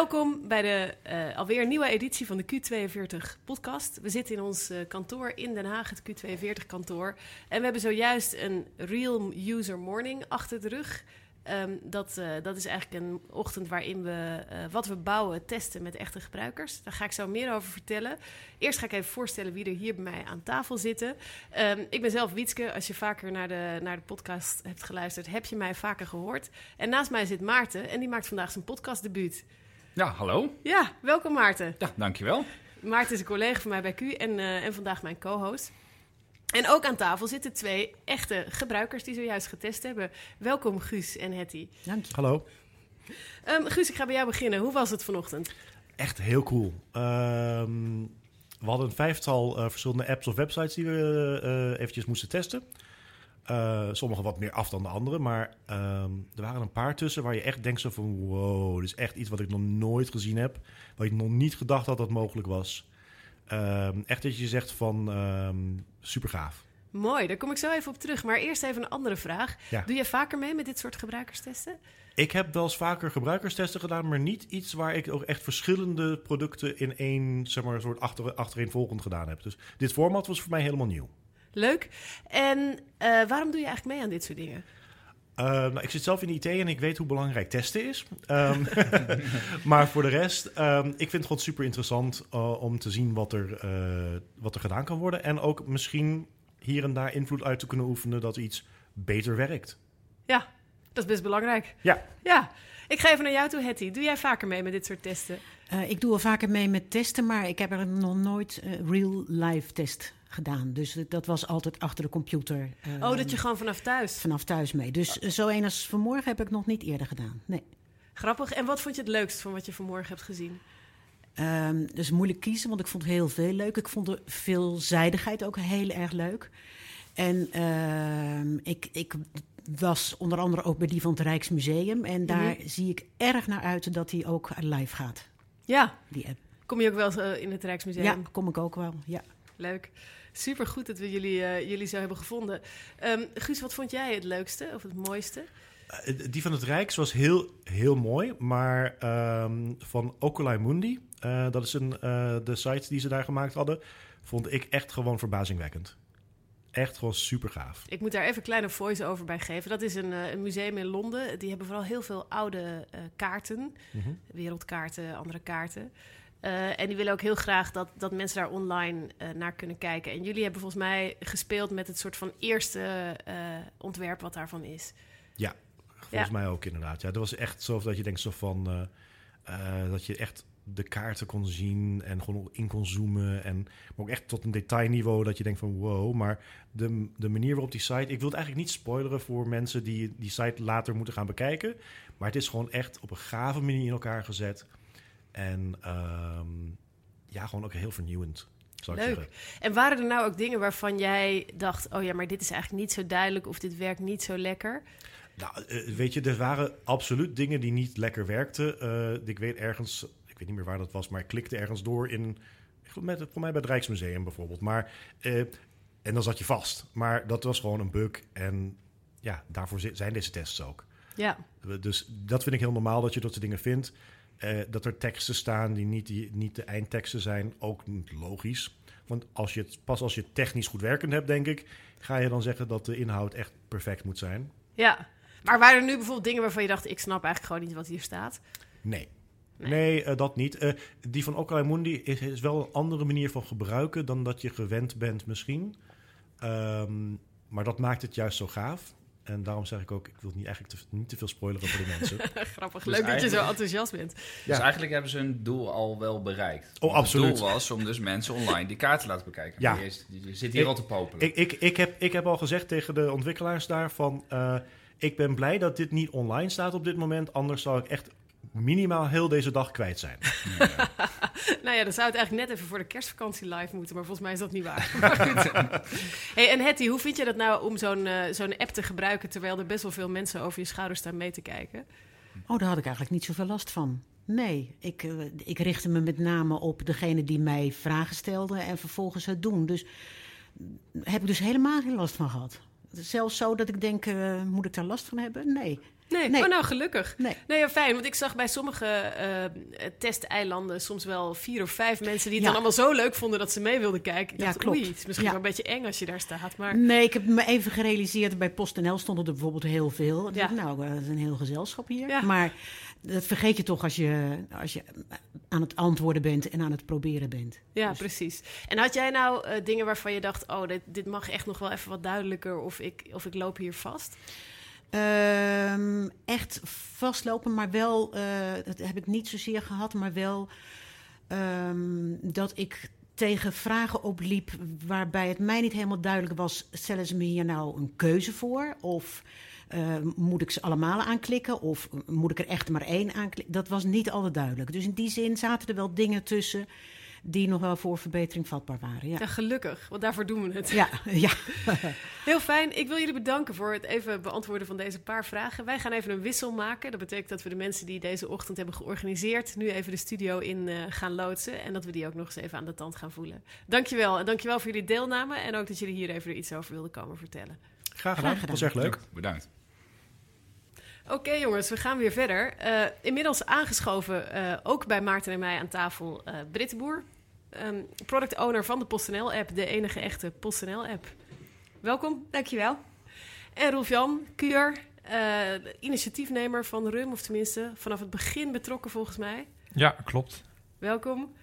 Welkom bij de uh, alweer nieuwe editie van de Q42 podcast. We zitten in ons uh, kantoor in Den Haag, het Q42 kantoor. En we hebben zojuist een Real User Morning achter de rug. Um, dat, uh, dat is eigenlijk een ochtend waarin we wat we bouwen testen met echte gebruikers. Daar ga ik zo meer over vertellen. Eerst ga ik even voorstellen wie er hier bij mij aan tafel zitten. Um, ik ben zelf Wietske. Als je vaker naar de, naar de podcast hebt geluisterd, heb je mij vaker gehoord. En naast mij zit Maarten en die maakt vandaag zijn podcastdebuut. Ja, hallo. Ja, welkom Maarten. Ja, dankjewel. Maarten is een collega van mij bij Q en, uh, en vandaag mijn co-host. En ook aan tafel zitten twee echte gebruikers die zojuist getest hebben. Welkom Guus en Hetty. Dank je. Hallo. Um, Guus, ik ga bij jou beginnen. Hoe was het vanochtend? Echt heel cool. Um, we hadden een vijftal uh, verschillende apps of websites die we uh, eventjes moesten testen. Uh, sommige wat meer af dan de andere, maar um, er waren een paar tussen waar je echt denkt zo van wow, dit is echt iets wat ik nog nooit gezien heb. Wat ik nog niet gedacht had dat mogelijk was. Um, echt dat je zegt van um, super gaaf. Mooi, daar kom ik zo even op terug. Maar eerst even een andere vraag. Ja. Doe je vaker mee met dit soort gebruikerstesten? Ik heb wel eens vaker gebruikerstesten gedaan, maar niet iets waar ik ook echt verschillende producten in één zeg maar, soort achter, achtereenvolgend gedaan heb. Dus dit format was voor mij helemaal nieuw. Leuk. En uh, waarom doe je eigenlijk mee aan dit soort dingen? Uh, nou, ik zit zelf in IT en ik weet hoe belangrijk testen is. Um, maar voor de rest, um, ik vind het gewoon super interessant uh, om te zien wat er, uh, wat er gedaan kan worden. En ook misschien hier en daar invloed uit te kunnen oefenen dat iets beter werkt. Ja, dat is best belangrijk. Ja. Ja. Ik ga even naar jou toe, Hetty. Doe jij vaker mee met dit soort testen? Uh, ik doe wel vaker mee met testen, maar ik heb er nog nooit uh, real-life test gedaan. Dus dat was altijd achter de computer. Uh, oh, dat je gewoon vanaf thuis? Vanaf thuis mee. Dus zo een als vanmorgen heb ik nog niet eerder gedaan. Nee. Grappig. En wat vond je het leukst van wat je vanmorgen hebt gezien? Um, dus moeilijk kiezen, want ik vond heel veel leuk. Ik vond de veelzijdigheid ook heel erg leuk. En uh, ik, ik was onder andere ook bij die van het Rijksmuseum. En daar mm -hmm. zie ik erg naar uit dat die ook live gaat. Ja. Die app. Kom je ook wel uh, in het Rijksmuseum? Ja, kom ik ook wel. Ja. Leuk. Super goed dat we jullie, uh, jullie zo hebben gevonden. Um, Guus, wat vond jij het leukste of het mooiste? Uh, die van het Rijks was heel, heel mooi. Maar um, van Oculai Mundi, uh, dat is een, de site die ze daar gemaakt hadden, vond ik echt gewoon verbazingwekkend. Echt gewoon super gaaf. Ik moet daar even een kleine voice-over bij geven. Dat is een, een, museum in Londen. Die hebben vooral heel veel oude kaarten. Mm -hmm. Wereldkaarten, andere kaarten. Uh, en die willen ook heel graag dat, dat mensen daar online uh, naar kunnen kijken. En jullie hebben volgens mij gespeeld met het soort van eerste uh, ontwerp wat daarvan is. Ja, volgens ja. mij ook inderdaad. Ja, dat was echt zo dat je denkt zo van dat je echt de kaarten kon zien en gewoon in kon zoomen. En maar ook echt tot een detailniveau dat je denkt van wow. Maar de, de manier waarop die site... Ik wil het eigenlijk niet spoileren voor mensen die die site later moeten gaan bekijken. Maar het is gewoon echt op een gave manier in elkaar gezet. En um, ja, gewoon ook heel vernieuwend. Zou Leuk. Ik zeggen. En waren er nou ook dingen waarvan jij dacht: oh ja, maar dit is eigenlijk niet zo duidelijk of dit werkt niet zo lekker? Nou, uh, weet je, er waren absoluut dingen die niet lekker werkten. Uh, ik weet ergens, ik weet niet meer waar dat was, maar ik klikte ergens door in. Met, voor mij bij het Rijksmuseum bijvoorbeeld. Maar, uh, en dan zat je vast. Maar dat was gewoon een bug. En ja, daarvoor zijn deze tests ook. Ja. Dus dat vind ik heel normaal dat je dat soort dingen vindt. Uh, dat er teksten staan die niet, die niet de eindteksten zijn, ook niet logisch. Want als je het, pas als je het technisch goed werkend hebt, denk ik, ga je dan zeggen dat de inhoud echt perfect moet zijn. Ja, maar waren er nu bijvoorbeeld dingen waarvan je dacht, ik snap eigenlijk gewoon niet wat hier staat? Nee. Nee, nee uh, dat niet. Uh, die van Okai Mundi is, is, wel een andere manier van gebruiken dan dat je gewend bent misschien. Um, maar dat maakt het juist zo gaaf. En daarom zeg ik ook, ik wil niet eigenlijk te, niet te veel spoileren voor de mensen. Grappig, dus leuk dat je zo enthousiast bent. Dus ja. eigenlijk hebben ze hun doel al wel bereikt. Oh, absoluut. Het doel was om dus mensen online die kaarten te laten bekijken. Ja. Je, je zit hier ik, al te popelen. Ik, ik, ik, heb, ik heb al gezegd tegen de ontwikkelaars daar van... Uh, ik ben blij dat dit niet online staat op dit moment. Anders zou ik echt minimaal heel deze dag kwijt zijn. Ja. nou ja, dan zou het eigenlijk net even voor de kerstvakantie live moeten, maar volgens mij is dat niet waar. hey, en Hetty, hoe vind je dat nou om zo'n uh, zo'n app te gebruiken terwijl er best wel veel mensen over je schouder staan mee te kijken? Oh, daar had ik eigenlijk niet zoveel last van. Nee, ik, uh, ik richtte me met name op degene die mij vragen stelde en vervolgens het doen. Dus heb ik dus helemaal geen last van gehad. Zelfs zo dat ik denk, uh, moet ik daar last van hebben? Nee. Nee, Nee. Oh, nou gelukkig. Nee. Nee, ja, fijn. Want ik zag bij sommige eh testeilanden soms wel vier of vijf mensen die het Ja. dan allemaal zo leuk vonden dat ze mee wilden kijken. Ik Ja, klopt. oei, het is misschien Ja. wel een beetje eng als je daar staat. Maar Nee, ik heb me even gerealiseerd. Bij PostNL stonden er bijvoorbeeld heel veel. Ik Ja. dacht, nou, eh, dat is een heel gezelschap hier. Ja. Maar dat vergeet je toch als je, als je aan het antwoorden bent en aan het proberen bent. ja, Dus- precies. En had jij nou eh, dingen waarvan je dacht, oh, dit, dit mag echt nog wel even wat duidelijker of ik, of ik loop hier vast? Ehm, echt vastlopen, maar wel, eh, dat heb ik niet zozeer gehad, maar wel ehm, dat ik tegen vragen opliep waarbij het mij niet helemaal duidelijk was: stellen ze me hier nou een keuze voor? Of eh, moet ik ze allemaal aanklikken? Of moet ik er echt maar één aanklikken? Dat was niet altijd duidelijk. Dus in die zin zaten er wel dingen tussen die nog wel voor verbetering vatbaar waren. Ja, Ja, gelukkig, want daarvoor doen we het. ja, ja. Heel fijn. Ik wil jullie bedanken voor het even beantwoorden van deze paar vragen. Wij gaan even een wissel maken. Dat betekent dat we de mensen die deze ochtend hebben georganiseerd... nu even de studio in eh, gaan loodsen. En dat we die ook nog eens even aan de tand gaan voelen. Dankjewel. En dankjewel voor jullie deelname. En ook dat jullie hier even iets over wilden komen vertellen. Graag gedaan. gedaan. Dat was echt leuk. Bedankt. Oké jongens, we gaan weer verder. Eh, inmiddels aangeschoven, eh, ook bij Maarten en mij aan tafel, eh Britt de Boer. ehm, product owner van de PostNL-app, de enige echte PostNL-app. Welkom. Dankjewel. En Rolf-Jan Kuur, eh, initiatiefnemer van RUM, of tenminste vanaf het begin betrokken volgens mij. Ja, klopt. Welkom.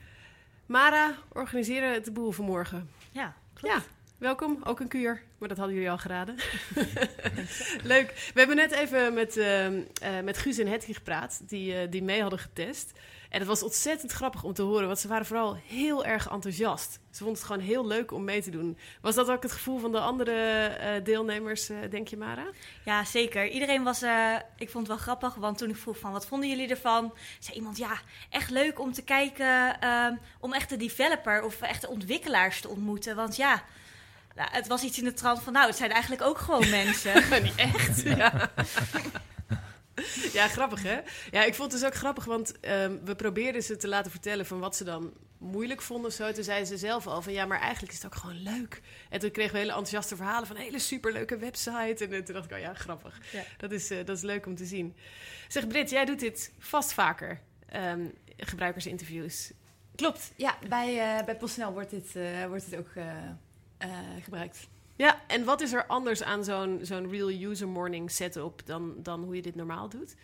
Mara organiseren de boel vanmorgen. Ja, Ja, welkom. Ook een kuur, maar dat hadden jullie al geraden. Leuk. We hebben net even met, ehm, eh, met Guus en Hetty gepraat, die, eh, die mee hadden getest. En het was ontzettend grappig om te horen, want ze waren vooral heel erg enthousiast. Ze vonden het gewoon heel leuk om mee te doen. Was dat ook het gevoel van de andere eh, deelnemers, denk je, Mara? ja, zeker. Iedereen was, ik vond het wel grappig, want toen ik vroeg van wat vonden jullie ervan, zei iemand ja, echt leuk om te kijken, ehm, om echt de developer of echt de ontwikkelaars te ontmoeten. Want ja, nou, het was iets in de trant van nou, het zijn eigenlijk ook gewoon mensen. Niet echt? Ja. ja, grappig hè? Ja, ik vond het dus ook grappig, want ehm, we probeerden ze te laten vertellen van wat ze dan moeilijk vonden of zo. Toen zeiden ze zelf al van ja, maar eigenlijk is het ook gewoon leuk. En toen kregen we hele enthousiaste verhalen van een hele superleuke website. En eh, toen dacht ik, oh ja, grappig. Ja. Dat, is, eh, dat is leuk om te zien. Zeg Britt, jij doet dit vast vaker, ehm, gebruikersinterviews. Klopt, ja. Bij, eh, bij PostNL wordt dit, eh, wordt dit ook eh, gebruikt. Ja, en wat is er anders aan zo'n zo'n real user morning setup dan, dan hoe je dit normaal doet?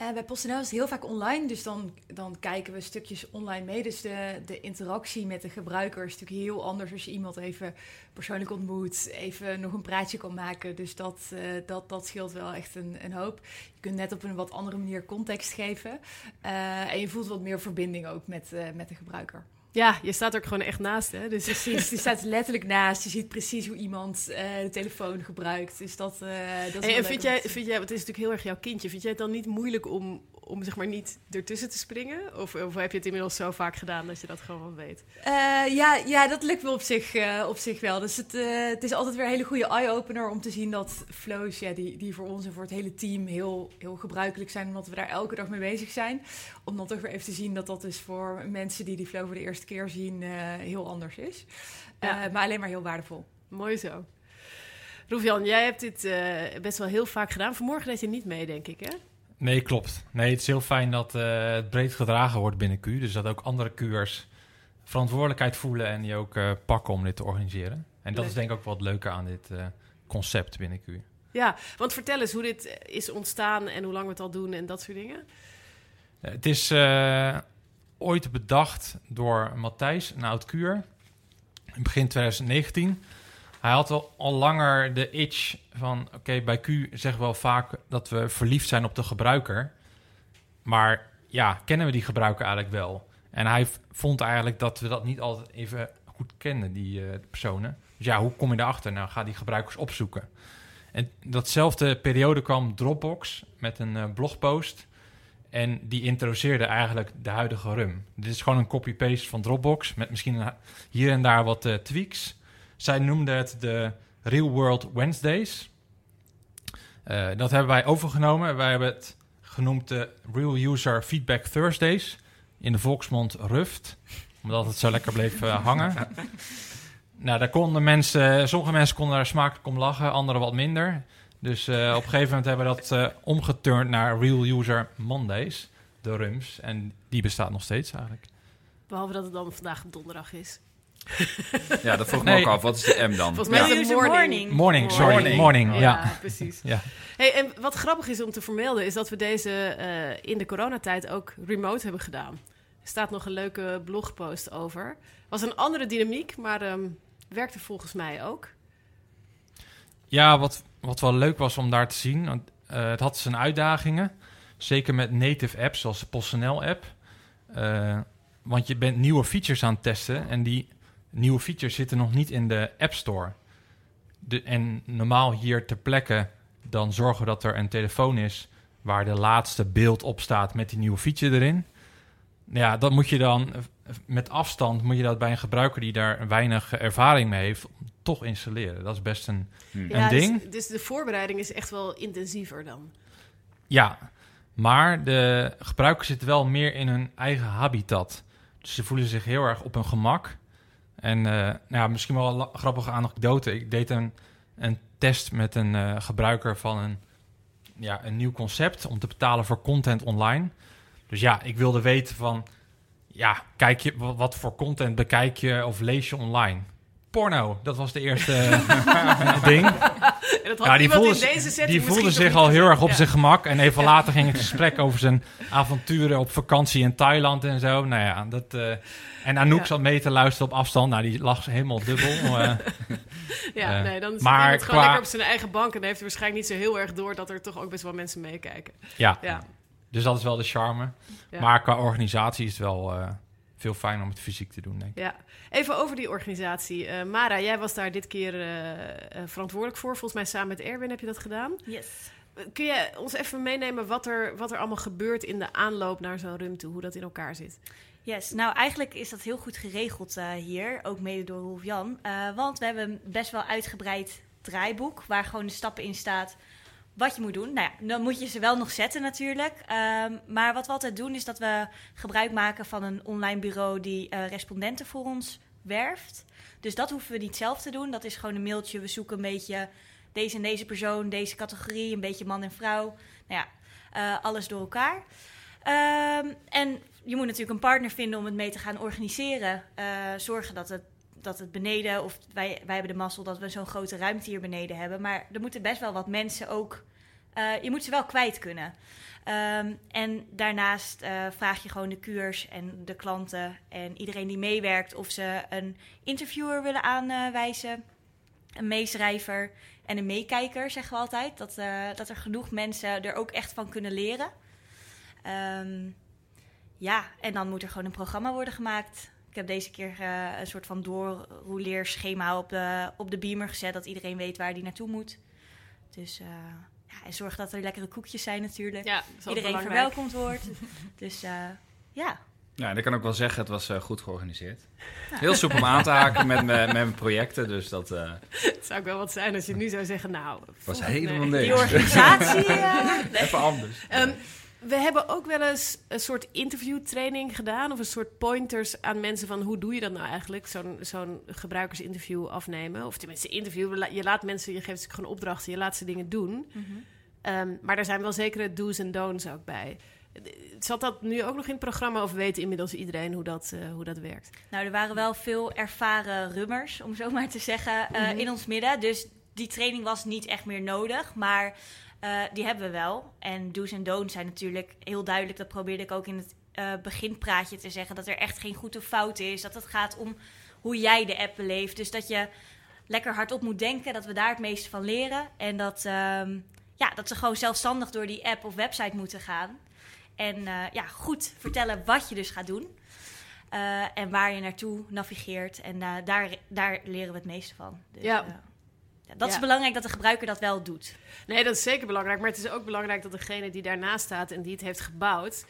Eh, bij PostNL is het heel vaak online, dus dan, dan kijken we stukjes online mee. Dus de, de interactie met de gebruiker is natuurlijk heel anders als je iemand even persoonlijk ontmoet, even nog een praatje kan maken. Dus dat, eh, dat, dat scheelt wel echt een, een hoop. Je kunt net op een wat andere manier context geven. En je voelt wat meer verbinding ook met, met de gebruiker. Ja, je staat er ook gewoon echt naast, hè? Dus Precies, je staat letterlijk naast. Je ziet precies hoe iemand eh, de telefoon gebruikt. Dus dat, eh dat is Hey, en vind jij, vind jij, want het is natuurlijk heel erg jouw kindje, vind jij het dan niet moeilijk om, om zeg maar niet ertussen te springen? Of, of heb je het inmiddels zo vaak gedaan dat je dat gewoon weet? Eh, ja, ja, dat lukt wel op zich, eh, op zich wel. Dus het, eh, het is altijd weer een hele goede eye-opener om te zien dat flows, ja, die, die voor ons en voor het hele team heel, heel gebruikelijk zijn, omdat we daar elke dag mee bezig zijn. Om dan toch weer even te zien dat dat dus voor mensen die die flow voor de eerste keer zien heel anders is. Ja. Maar alleen maar heel waardevol. Mooi zo. Roefjan, jij hebt dit best wel heel vaak gedaan. Vanmorgen deed je niet mee, denk ik, hè? Nee, klopt. Nee, het is heel fijn dat eh, het breed gedragen wordt binnen Q. Dus dat ook andere Q'ers verantwoordelijkheid voelen en die ook eh, pakken om dit te organiseren. En dat Leuk. is denk ik ook wat leuker aan dit eh, concept binnen Q. Ja, want vertel eens hoe dit is ontstaan en hoe lang we het al doen en dat soort dingen. Het is ooit bedacht door Matthijs, een oud Q'er, in begin 2019. Hij had al, langer de itch van... oké, bij Q zeggen we wel vaak dat we verliefd zijn op de gebruiker. Maar ja, kennen we die gebruiker eigenlijk wel? En hij vond eigenlijk dat we dat niet altijd even goed kenden, die eh, personen. Dus ja, hoe kom je daarachter? Nou, ga die gebruikers opzoeken. En datzelfde periode kwam Dropbox met een eh, blogpost... En die introduceerde eigenlijk de huidige rum. Dit is gewoon een copy-paste van Dropbox met misschien hier en daar wat eh, tweaks. Zij noemde het de Real World Wednesdays. Eh, dat hebben wij overgenomen. Wij hebben het genoemd de Real User Feedback Thursdays. In de volksmond RUFT, omdat het zo lekker bleef eh, hangen. nou, daar konden mensen, sommige mensen konden daar smakelijk om lachen, anderen wat minder. Dus eh, op een gegeven moment hebben we dat omgeturnd naar Real User Mondays, de RUMS. En die bestaat nog steeds eigenlijk. Behalve dat het dan vandaag donderdag is. Ja, dat vroeg me Nee. ook af. Wat is de M dan? Volgens mij Ja. is het morning. morning. Morning, sorry, Morning. morning, ja. Ja, precies. Ja. Hey, en wat grappig is om te vermelden, is dat we deze eh, in de coronatijd ook remote hebben gedaan. Er staat nog een leuke blogpost over. Was een andere dynamiek, maar ehm, werkte volgens mij ook. Ja, wat, wat wel leuk was om daar te zien. Want, eh, het had zijn uitdagingen. Zeker met native apps zoals de PostNL-app. Eh, want je bent nieuwe features aan het testen. En die nieuwe features zitten nog niet in de App Store. De, en normaal hier ter plekke... dan zorgen we dat er een telefoon is... waar de laatste beeld op staat met die nieuwe feature erin. Ja, dat moet je dan... met afstand moet je dat bij een gebruiker... die daar weinig ervaring mee heeft... toch installeren. Dat is best een Hm. Een ding? Dus, dus de voorbereiding is echt wel intensiever dan. Ja, maar de gebruikers zitten wel meer in hun eigen habitat. Dus ze voelen zich heel erg op hun gemak. En eh, nou ja, misschien wel een grappige anekdote. Ik deed een, een test met een eh, gebruiker van een, ja, een nieuw concept om te betalen voor content online. Dus ja, ik wilde weten van, ja, kijk je, wa- wat voor content bekijk je of lees je online? Porno, dat was de eerste eh, ding. En dat had Ja, die voelde, in deze setting die voelde zich al heel erg op Ja. zijn gemak. En even later ging het gesprek over zijn avonturen op vakantie in Thailand en zo. Nou ja, dat... eh, en Anouk zat mee te luisteren op afstand. Nou, die lag helemaal dubbel. eh, Ja, Eh, nee, dan zit maar iemand gewoon qua- lekker op zijn eigen bank... en dan heeft hij waarschijnlijk niet zo heel erg door... dat er toch ook best wel mensen meekijken. ja, Ja, dus dat is wel de charme. Maar qua organisatie is het wel veel fijner om het fysiek te doen, denk ik. ja. Even over die organisatie. Eh, Mara, jij was daar dit keer eh, eh, verantwoordelijk voor. Volgens mij samen met Erwin heb je dat gedaan. Yes. Kun je ons even meenemen wat er, wat er allemaal gebeurt... in de aanloop naar zo'n rum toe? Hoe dat in elkaar zit? Yes, nou eigenlijk is dat heel goed geregeld eh, hier, ook mede door Rolf Jan. Eh, want we hebben een best wel uitgebreid draaiboek waar gewoon de stappen in staat wat je moet doen. Nou ja, dan moet je ze wel nog zetten natuurlijk. Ehm, maar wat we altijd doen is dat we gebruik maken van een online bureau die eh, respondenten voor ons werft. Dus dat hoeven we niet zelf te doen. Dat is gewoon een mailtje. We zoeken een beetje deze en deze persoon, deze categorie, een beetje man en vrouw. Nou ja, eh, alles door elkaar. Ehm, en je moet natuurlijk een partner vinden om het mee te gaan organiseren. Eh, zorgen dat het, dat het beneden, of wij, wij hebben de mazzel dat we zo'n grote ruimte hier beneden hebben. Maar er moeten best wel wat mensen ook. Eh, je moet ze wel kwijt kunnen. Ehm, en daarnaast eh, vraag je gewoon de kuurs en de klanten en iedereen die meewerkt of ze een interviewer willen aanwijzen, een meeschrijver en een meekijker, zeggen we altijd. Dat, eh, dat er genoeg mensen er ook echt van kunnen leren. Ehm, ja, en dan moet er gewoon een programma worden gemaakt. Ik heb deze keer een soort van doorrouleerschema op de, op de beamer gezet, dat iedereen weet waar die naartoe moet. Dus ja, en zorg dat er lekkere koekjes zijn natuurlijk. Ja, dat is altijd iedereen belangrijk. verwelkomd wordt. dus eh, ja. Ja, en ik kan ook wel zeggen, het was eh, goed georganiseerd. Heel soepel om aan te haken met, mijn- met mijn projecten, dus dat eh, Het zou ook wel wat zijn als je nu zou zeggen... nou, was helemaal nee. Die organisatie. eh, Even anders. Ehm, we hebben ook wel eens een soort interviewtraining gedaan... of een soort pointers aan mensen van... hoe doe je dat nou eigenlijk, zo'n zo'n gebruikersinterview afnemen? Of tenminste, interview, je laat mensen... je geeft ze gewoon opdrachten, je laat ze dingen doen. mhm. Ehm, maar er zijn wel zekere do's en don'ts ook bij. Zat dat nu ook nog in het programma... of weet inmiddels iedereen hoe dat, eh, hoe dat werkt? Nou, er waren wel veel ervaren rummers, om zo maar te zeggen, eh, Mhm. in ons midden. Dus die training was niet echt meer nodig, maar eh, die hebben we wel. En do's en don'ts zijn natuurlijk heel duidelijk. Dat probeerde ik ook in het eh, beginpraatje te zeggen. Dat er echt geen goed of fout is. Dat het gaat om hoe jij de app beleeft. Dus dat je lekker hardop moet denken. Dat we daar het meeste van leren. En dat, ehm, ja, dat ze gewoon zelfstandig door die app of website moeten gaan. En eh, ja, goed vertellen wat je dus gaat doen. En waar je naartoe navigeert. En daar, daar leren we het meeste van. Dus, Ja. Ja, dat Ja. is belangrijk dat de gebruiker dat wel doet. Nee, dat is zeker belangrijk. Maar het is ook belangrijk dat degene die daarnaast staat en die het heeft gebouwd.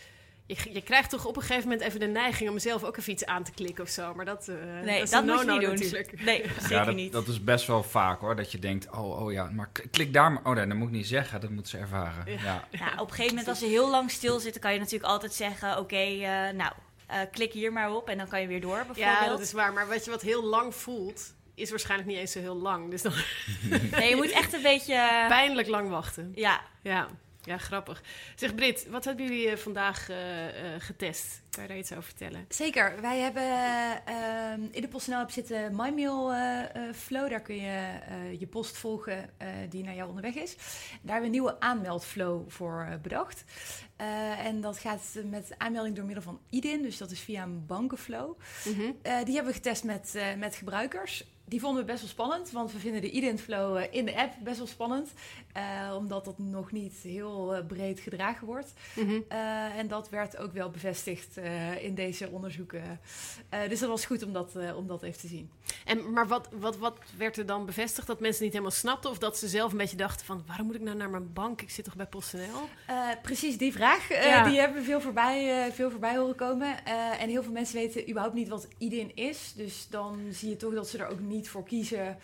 Je, je krijgt toch op een gegeven moment even de neiging om zelf ook even iets aan te klikken of zo. Maar dat, eh, Nee, dat is dat een moet je niet doen. natuurlijk. Nee, zeker Ja, dat, niet. dat is best wel vaak hoor. Dat je denkt, oh, oh ja, maar klik daar maar. Oh nee, dat moet ik niet zeggen, dat moeten ze ervaren. Ja. Ja. Ja, op een gegeven moment, als ze heel lang stilzitten, kan je natuurlijk altijd zeggen: Oké, eh, nou, eh, klik hier maar op en dan kan je weer door. Bijvoorbeeld. Ja, dat is waar. Maar weet je wat heel lang voelt, is waarschijnlijk niet eens zo heel lang. Dus dan Nee, je moet echt een beetje... pijnlijk lang wachten. Ja, Ja, ja grappig. Zeg Brit, wat hebben jullie eh, vandaag eh, eh, getest? Kan je daar iets over vertellen? Zeker. Wij hebben ehm, in de PostNL app zitten MyMail eh, eh, Flow. Daar kun je eh, je post volgen eh, die naar jou onderweg is. Daar hebben we een nieuwe aanmeldflow voor eh, bedacht. Eh, en dat gaat met aanmelding door middel van IDIN. Dus dat is via een bankenflow. Mhm. Eh, die hebben we getest met, eh, met gebruikers. Die vonden we best wel spannend, want we vinden de IDIN-flow eh, in de app best wel spannend. eh, omdat dat nog niet heel eh, breed gedragen wordt. Mhm. En dat werd ook wel bevestigd in deze onderzoeken. Dus dat was goed om dat, om dat even te zien. En, maar wat, wat, wat werd er dan bevestigd? Dat mensen niet helemaal snapten? Of dat ze zelf een beetje dachten van... waarom moet ik nou naar mijn bank? Ik zit toch bij PostNL? Eh, precies die vraag, eh, die hebben we veel voorbij, eh, veel voorbij horen komen. En heel veel mensen weten überhaupt niet wat IDIN is. Dus dan zie je toch dat ze er ook niet voor kiezen.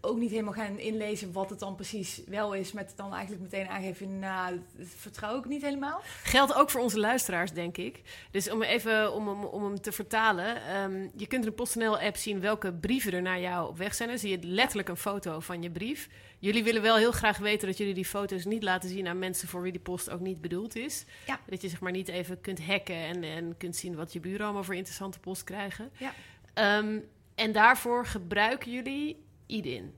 Ook niet helemaal gaan inlezen wat het dan precies wel is. Met dan eigenlijk meteen aangeven, nou, dat vertrouw ik niet helemaal. Geldt ook voor onze luisteraars, denk ik. Dus om even om, hem- om hem te vertalen. ehm, je kunt in de PostNL-app zien welke brieven er naar jou op weg zijn. Dan zie je letterlijk een foto van je brief. Jullie willen wel heel graag weten dat jullie die foto's niet laten zien aan mensen voor wie die post ook niet bedoeld is. Ja. Dat je zeg maar niet even kunt hacken en, en kunt zien wat je buren allemaal voor interessante post krijgen. Ja. Ehm, en daarvoor gebruiken jullie IDIN.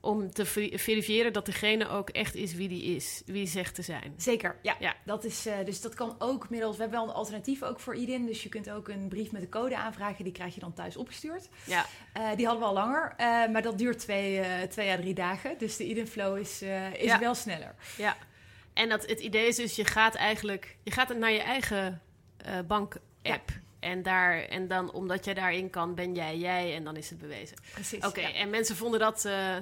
Om te ver- verifiëren dat degene ook echt is wie die is, wie zegt te zijn. Zeker, ja. Ja. Dat is, eh, dus dat kan ook middels... We hebben wel een alternatief ook voor IDIN. Dus je kunt ook een brief met een code aanvragen. Die krijg je dan thuis opgestuurd. Ja. Eh, die hadden we al langer. eh, maar dat duurt twee, twee à drie dagen. Dus de IDIN flow is, is Ja. wel sneller. Ja, en dat, het idee is dus, je gaat eigenlijk je gaat naar je eigen bank-app. En, daar, en dan, omdat jij daarin kan, ben jij jij en dan is het bewezen. Precies. Oké, ja. en mensen vonden dat eh,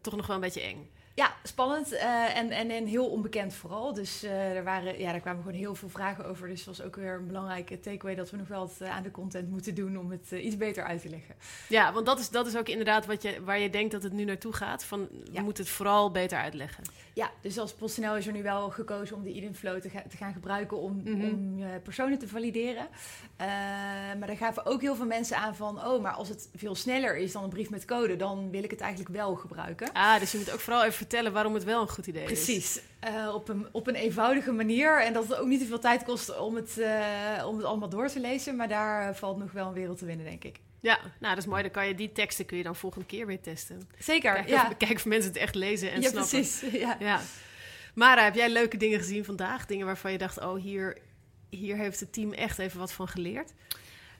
toch nog wel een beetje eng. Ja, spannend eh, en, en, en heel onbekend vooral. Dus eh, er, waren, ja, er kwamen gewoon heel veel vragen over. Dus het was ook weer een belangrijke takeaway dat we nog wel wat eh, aan de content moeten doen om het iets beter uit te leggen. Ja, want dat is, dat is ook inderdaad wat je, waar je denkt dat het nu naartoe gaat. Van, we moeten het vooral beter uitleggen. Ja, dus als PostNL is er nu wel gekozen om de IDIN flow te, ga- te gaan gebruiken om, Mhm. om personen te valideren. Maar daar gaven ook heel veel mensen aan van, oh, maar als het veel sneller is dan een brief met code, dan wil ik het eigenlijk wel gebruiken. Ah, dus je moet ook vooral even vertellen waarom het wel een goed idee is. Precies, Eh, op, een, op een eenvoudige manier. En dat het ook niet te veel tijd kost om het, eh, om het allemaal door te lezen. Maar daar eh, valt nog wel een wereld te winnen, denk ik. Ja, nou dat is mooi. Dan kan je die teksten kun je dan volgende keer weer testen. Zeker, Kijken, ja. of, kijken of mensen het echt lezen en ja, snappen. precies. Ja. Ja. Mara, heb jij leuke dingen gezien vandaag? Dingen waarvan je dacht, oh, hier, hier heeft het team echt even wat van geleerd?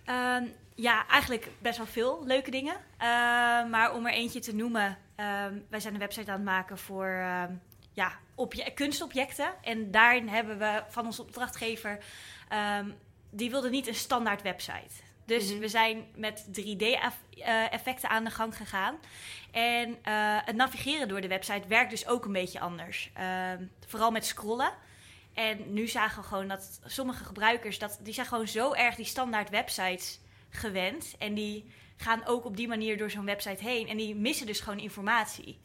Ehm, ja, eigenlijk best wel veel leuke dingen. Ehm, maar om er eentje te noemen, ehm, wij zijn een website aan het maken voor ehm, ja, obje- kunstobjecten. En daarin hebben we van onze opdrachtgever, ehm, die wilde niet een standaard website. Dus Mhm. we zijn met 3D-effecten aan de gang gegaan. En eh, het navigeren door de website werkt dus ook een beetje anders. Vooral met scrollen. En nu zagen we gewoon dat sommige gebruikers, dat, die zijn gewoon zo erg die standaard websites gewend. En die gaan ook op die manier door zo'n website heen. En die missen dus gewoon informatie.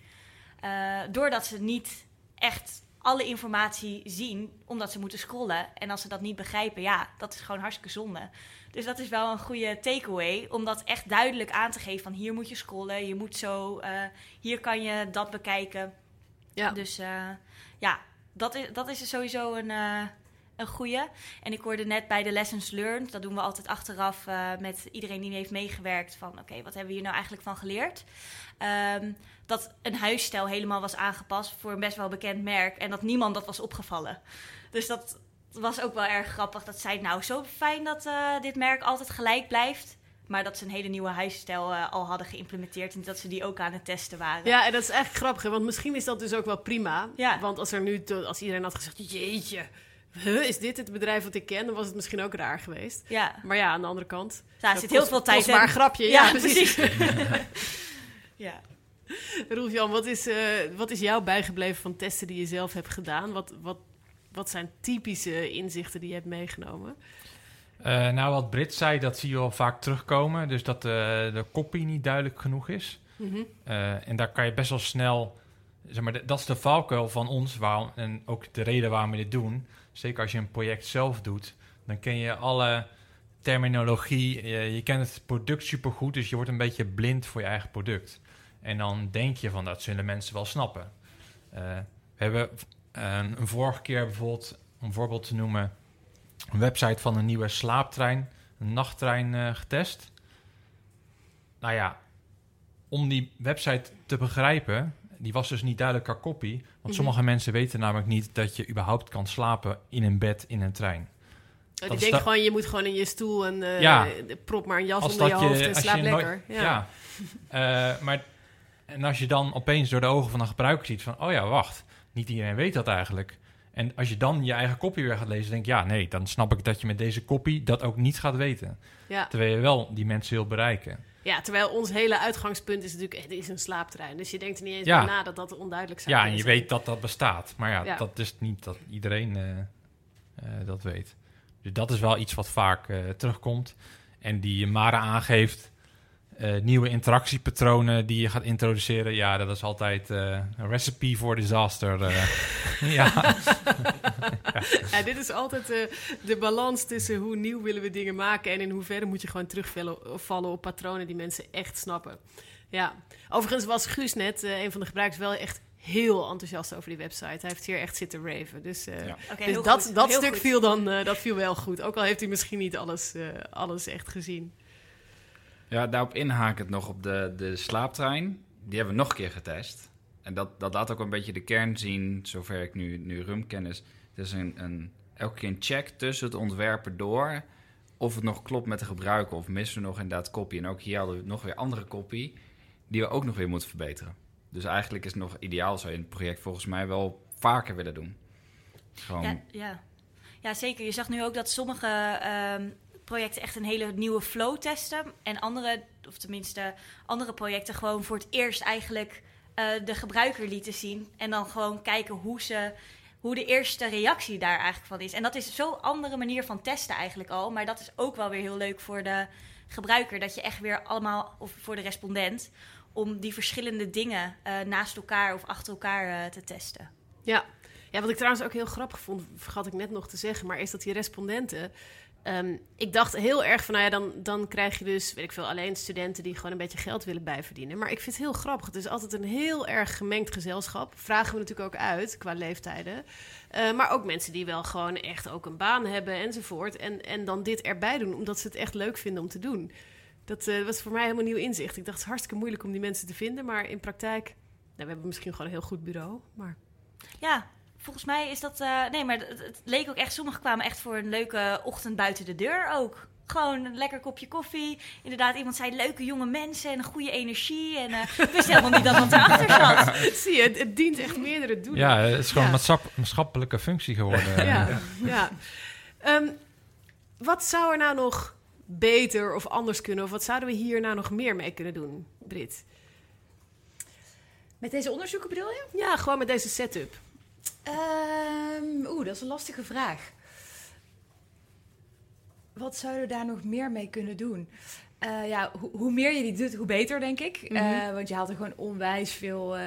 Eh, doordat ze niet echt alle informatie zien, omdat ze moeten scrollen. En als ze dat niet begrijpen, ja, dat is gewoon hartstikke zonde. Dus dat is wel een goede takeaway, om dat echt duidelijk aan te geven. Van hier moet je scrollen, je moet zo, eh, hier kan je dat bekijken. Ja. Dus eh, ja, dat is, dat is sowieso een, een goede. En ik hoorde net bij de lessons learned, dat doen we altijd achteraf eh, met iedereen die heeft meegewerkt. Van oké, wat hebben we hier nou eigenlijk van geleerd? Ehm, dat een huisstijl helemaal was aangepast voor een best wel bekend merk. En dat niemand dat was opgevallen. Dus dat was ook wel erg grappig. Dat zei nou zo fijn dat eh, dit merk altijd gelijk blijft. Maar dat ze een hele nieuwe huisstijl eh, al hadden geïmplementeerd. En dat ze die ook aan het testen waren. Ja, en dat is eigenlijk grappig, hè, want misschien is dat dus ook wel prima. Ja. Want als er nu, als iedereen had gezegd, jeetje, huh, is dit het bedrijf wat ik ken? Dan was het misschien ook raar geweest. Ja, Maar ja, aan de andere kant. daar zo zit heel veel tijd in. grapje. Ja, precies. ja. Rolf-Jan, wat, is, eh, wat is jou bijgebleven van testen die je zelf hebt gedaan? Wat, wat, wat zijn typische inzichten die je hebt meegenomen? Eh, nou, wat Brit zei, dat zie je wel vaak terugkomen. Dus dat de, de copy niet duidelijk genoeg is. Mhm. Eh, en daar kan je best wel snel... Zeg maar, dat is de valkuil van ons. Waarom, en ook de reden waarom we dit doen. Zeker als je een project zelf doet. Dan ken je alle terminologie. Je, kent het product supergoed, dus je wordt een beetje blind voor je eigen product. En dan denk je van dat zullen mensen wel snappen. Eh, we hebben eh, een vorige keer bijvoorbeeld, om een voorbeeld te noemen, een website van een nieuwe slaaptrein, een nachttrein eh, getest. Nou ja, om die website te begrijpen, die was dus niet duidelijk qua kopie. Want Mhm. sommige mensen weten namelijk niet dat je überhaupt kan slapen in een bed in een trein. Oh, die denken gewoon, je moet gewoon in je stoel en eh, Ja. prop maar een jas onder je hoofd en slaap nooit- lekker. Ja. Eh, maar en als je dan opeens door de ogen van een gebruiker ziet van... oh ja, wacht, niet iedereen weet dat eigenlijk. En als je dan je eigen kopie weer gaat lezen... denk je, ja, nee, dan snap ik dat je met deze kopie dat ook niet gaat weten. Ja. Terwijl je wel die mensen wil bereiken. Ja, terwijl ons hele uitgangspunt is natuurlijk, het is een slaaptrein. Dus je denkt er niet eens Ja. na dat dat onduidelijk zou Ja, en je zijn. weet dat dat bestaat. Maar ja, Ja. dat is niet dat iedereen eh, eh, dat weet. Dus dat is wel iets wat vaak eh, terugkomt. En die Mara aangeeft... eh, nieuwe interactiepatronen die je gaat introduceren. Ja, dat is altijd eh, een recipe voor disaster. eh. ja. Ja, dit is altijd eh, de balans tussen hoe nieuw willen we dingen maken en in hoeverre moet je gewoon terugvallen vallen op patronen die mensen echt snappen. Ja, overigens was Guus net, eh, een van de gebruikers, wel echt heel enthousiast over die website. Hij heeft hier echt zitten raven. Dus, eh, Ja. Dus dat, goed, dat heel stuk goed. viel dan eh, dat viel wel goed. Ook al heeft hij misschien niet alles, eh, alles echt gezien. Ja, daarop inhakend nog op de, de slaaptrein. Die hebben we nog een keer getest. En dat, dat laat ook een beetje de kern zien, zover ik nu, nu rum ken. Is, het is een, een, elke keer een check tussen het ontwerper door... of het nog klopt met de gebruiker of missen we nog inderdaad kopie. En ook hier hadden we nog weer andere kopie... die we ook nog weer moeten verbeteren. Dus eigenlijk is het nog ideaal, zou je het project volgens mij wel vaker willen doen. Gewoon, Ja, ja. ja, zeker. Je zag nu ook dat sommige ehm, projecten echt een hele nieuwe flow testen. En andere, of tenminste andere projecten, gewoon voor het eerst eigenlijk eh, de gebruiker lieten zien. En dan gewoon kijken hoe, ze, hoe de eerste reactie daar eigenlijk van is. En dat is zo'n andere manier van testen eigenlijk al. Maar dat is ook wel weer heel leuk voor de gebruiker. Dat je echt weer allemaal, of voor de respondent, om die verschillende dingen eh, naast elkaar of achter elkaar eh, te testen. Ja. ja, wat ik trouwens ook heel grappig vond, vergat ik net nog te zeggen, maar is dat die respondenten. Ehm, ik dacht heel erg van, nou ja, dan, dan krijg je dus, weet ik veel, alleen studenten die gewoon een beetje geld willen bijverdienen. Maar ik vind het heel grappig. Het is altijd een heel erg gemengd gezelschap. Vragen we natuurlijk ook uit qua leeftijden. Eh, maar ook mensen die wel gewoon echt ook een baan hebben enzovoort. En, en dan dit erbij doen, omdat ze het echt leuk vinden om te doen. Dat eh, was voor mij helemaal nieuw inzicht. Ik dacht, het is hartstikke moeilijk om die mensen te vinden. Maar in praktijk, nou, we hebben misschien gewoon een heel goed bureau. Maar Ja, volgens mij is dat. eh, nee, maar het, het leek ook echt. Sommigen kwamen echt voor een leuke ochtend buiten de deur ook. Gewoon een lekker kopje koffie. Inderdaad, iemand zei leuke jonge mensen en een goede energie. En eh, ik wist helemaal niet dat dat erachter zat. Zie je, het, het dient echt meerdere doelen. ja, het is gewoon Ja. een maatschapp- maatschappelijke functie geworden. ja. ja. Ehm, wat zou er nou nog beter of anders kunnen? Of wat zouden we hier nou nog meer mee kunnen doen, Brit? Met deze onderzoeken bedoel je? Ja, gewoon met deze setup. Ehm, Oeh, dat is een lastige vraag. Wat zouden we daar nog meer mee kunnen doen? Eh, ja, ho- hoe meer je die doet, hoe beter, denk ik. Mhm. Eh, want je haalt er gewoon onwijs veel, eh,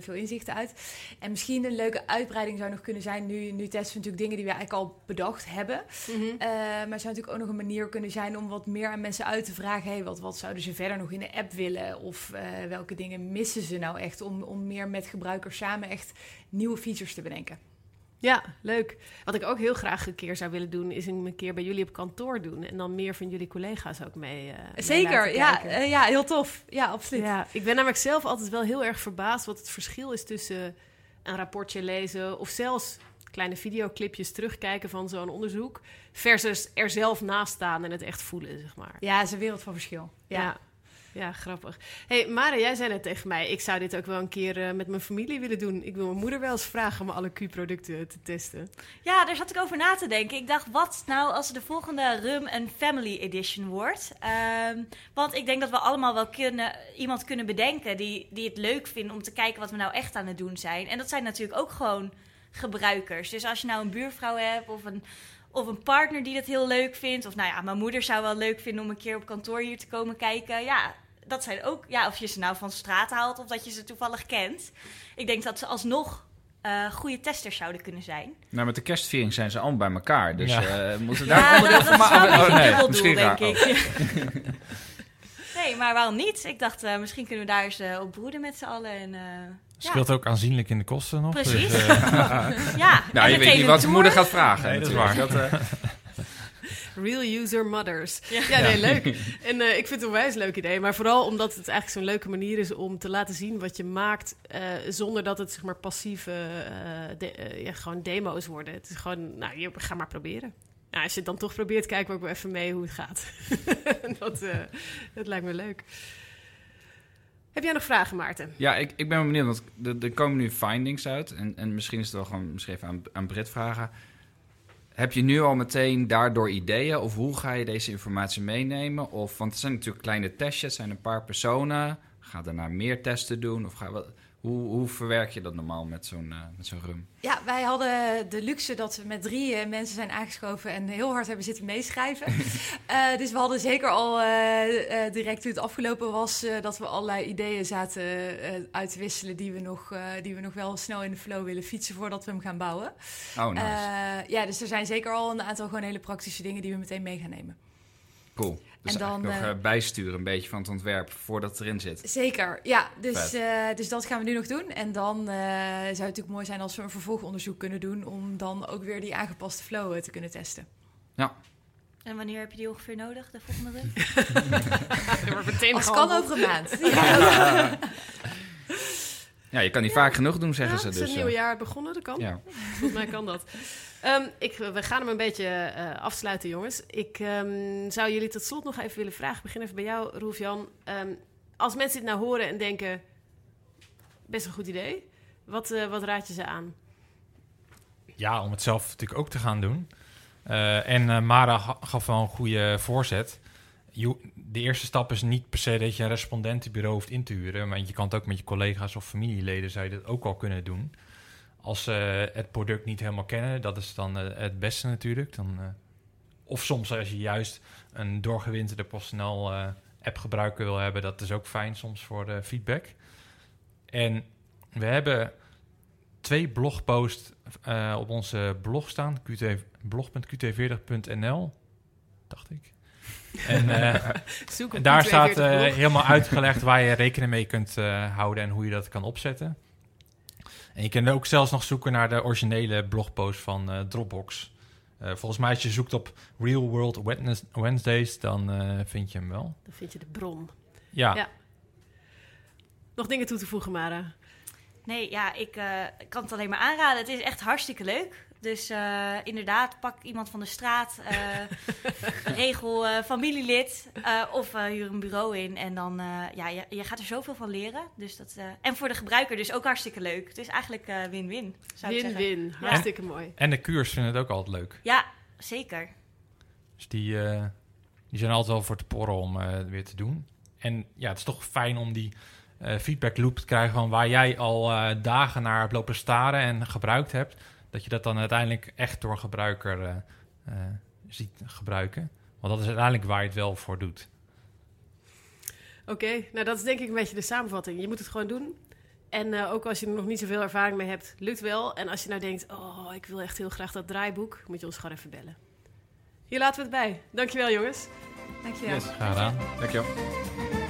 veel inzichten uit. En misschien een leuke uitbreiding zou nog kunnen zijn... nu, nu testen we natuurlijk dingen die we eigenlijk al bedacht hebben. Mhm. Eh, maar het zou natuurlijk ook nog een manier kunnen zijn... om wat meer aan mensen uit te vragen... Hey, wat, wat zouden ze verder nog in de app willen? Of welke dingen missen ze nou echt... om, om meer met gebruikers samen echt nieuwe features te bedenken? Ja, leuk. Wat ik ook heel graag een keer zou willen doen, is een keer bij jullie op kantoor doen. En dan meer van jullie collega's ook mee. eh, Zeker, ja, eh, ja, heel tof. Ja, absoluut. Ja, ik ben namelijk zelf altijd wel heel erg verbaasd wat het verschil is tussen een rapportje lezen of zelfs kleine videoclipjes terugkijken van zo'n onderzoek versus er zelf naast staan en het echt voelen, zeg maar. Ja, is een wereld van verschil. Ja. Ja, ja, grappig. hey, Mare, jij zei net tegen mij, ik zou dit ook wel een keer eh, met mijn familie willen doen. Ik wil mijn moeder wel eens vragen om alle Q-producten te testen. Ja, daar zat ik over na te denken. Ik dacht, wat nou als de volgende Rum en Family Edition wordt? Ehm, want ik denk dat we allemaal wel kunnen, iemand kunnen bedenken die, die het leuk vindt om te kijken wat we nou echt aan het doen zijn. En dat zijn natuurlijk ook gewoon gebruikers. Dus als je nou een buurvrouw hebt of een, of een partner die dat heel leuk vindt. Of nou ja, mijn moeder zou wel leuk vinden om een keer op kantoor hier te komen kijken. Ja, dat zijn ook, ja, of je ze nou van straat haalt of dat je ze toevallig kent. Ik denk dat ze alsnog eh, goede testers zouden kunnen zijn. Nou, met de kerstviering zijn ze allemaal bij elkaar. Dus Ja. eh moeten we daar Ja, onderdeel dat van is wel een maken? beetje Oh, nee, dubbeldoel, misschien denk raar. ik. nee, maar waarom niet? Ik dacht, eh, misschien kunnen we daar eens op broeden met z'n allen. En, eh, ja. Scheelt ook aanzienlijk in de kosten nog. Precies. Dus, eh, ja, Nou, en je weet niet wat je tour. moeder gaat vragen. Nee, dat is waar. Dat, eh, Real user mothers. Ja. Ja, nee, leuk. En eh, ik vind het een wijs leuk idee. Maar vooral omdat het eigenlijk zo'n leuke manier is om te laten zien wat je maakt. eh, zonder dat het zeg maar passieve eh, de- ja, gewoon demo's worden. Het is gewoon, nou, je, ga maar proberen. Nou, als je het dan toch probeert, kijk ook wel even mee hoe het gaat. dat, eh, dat lijkt me leuk. Heb jij nog vragen, Maarten? Ja, ik, ik ben wel benieuwd, want er, er komen nu findings uit. En, en misschien is het wel gewoon misschien even aan, aan Britt vragen. Heb je nu al meteen daardoor ideeën? Of hoe ga je deze informatie meenemen? Of, want het zijn natuurlijk kleine testjes, het zijn een paar personen. Ga daarna meer testen doen? Of ga, wat, hoe, hoe verwerk je dat normaal met zo'n eh, met zo'n rum? Ja, wij hadden de luxe dat we met drie eh, mensen zijn aangeschoven en heel hard hebben zitten meeschrijven. Eh, dus we hadden zeker al direct toen het afgelopen was, dat we allerlei ideeën zaten uit te wisselen die we, nog, die we nog wel snel in de flow willen fietsen voordat we hem gaan bouwen. Oh, nice. Ja, dus er zijn zeker al een aantal gewoon hele praktische dingen die we meteen mee gaan nemen. cool. Dus en dan, eigenlijk nog eh, eh, bijsturen een beetje van het ontwerp voordat het erin zit. Zeker, ja. Dus, eh, dus dat gaan we nu nog doen. En dan eh, zou het natuurlijk mooi zijn als we een vervolgonderzoek kunnen doen... om dan ook weer die aangepaste flow te kunnen testen. En wanneer heb je die ongeveer nodig, de volgende wordt meteen Als kan over een maand. Ja. Ja, je kan niet vaak genoeg doen, zeggen Ja, ze het is dus. een eh. nieuw jaar begonnen, dat kan. ja. Volgens mij kan dat. Ehm, ik, we gaan hem een beetje eh, afsluiten, jongens. Ik ehm, zou jullie tot slot nog even willen vragen. Ik begin even bij jou, Roef-Jan. Ehm, als mensen dit nou horen en denken... best een goed idee. Wat, eh, wat raad je ze aan? ja, om het zelf natuurlijk ook te gaan doen. Eh, en Mara ga- gaf wel een goede voorzet. De eerste stap is niet per se dat je een respondentenbureau hoeft in te huren. Maar je kan het ook met je collega's of familieleden zou je dat ook al kunnen doen. Als ze het product niet helemaal kennen, dat is dan eh, het beste natuurlijk. Dan, eh, of soms als je juist een doorgewinterde PostNL eh app gebruiker wil hebben, dat is ook fijn soms voor de feedback. En we hebben twee blogposts op onze blog staan, QT, blog.qt40.nl, dacht ik. En daar staat 42 blog. helemaal uitgelegd waar je rekening mee kunt houden en hoe je dat kan opzetten. En je kunt ook zelfs nog zoeken naar de originele blogpost van eh, Dropbox. Eh, volgens mij als je zoekt op Real World Wednes- Wednesdays, dan eh, vind je hem wel. Dan vind je de bron. Ja, Ja. Nog dingen toe te voegen, Mara? Nee, ja, ik eh, kan het alleen maar aanraden. Het is echt hartstikke leuk. Dus eh, inderdaad, pak iemand van de straat, eh, regel eh, familielid eh, of eh, huur een bureau in. En dan, eh, ja, je, je gaat er zoveel van leren. Dus dat, eh, en voor de gebruiker dus ook hartstikke leuk. Het is eigenlijk eh, win-win, zou ik zeggen. Win-win. Hartstikke mooi. en de kuurs vinden het ook altijd leuk. Ja, zeker. Dus die, eh, die zijn altijd wel voor te porren om weer te doen. En ja, het is toch fijn om die eh, feedback loop te krijgen van waar jij al eh, dagen naar hebt lopen staren en gebruikt hebt. Dat je dat dan uiteindelijk echt door gebruiker eh, eh, ziet gebruiken. Want dat is uiteindelijk waar je het wel voor doet. Oké, nou dat is denk ik een beetje de samenvatting. Je moet het gewoon doen. En eh, ook als je er nog niet zoveel ervaring mee hebt, lukt wel. En als je nou denkt, oh, ik wil echt heel graag dat draaiboek, moet je ons gewoon even bellen. Hier laten we het bij. Dankjewel jongens. Dankjewel. Yes. Graag gedaan. Dankjewel.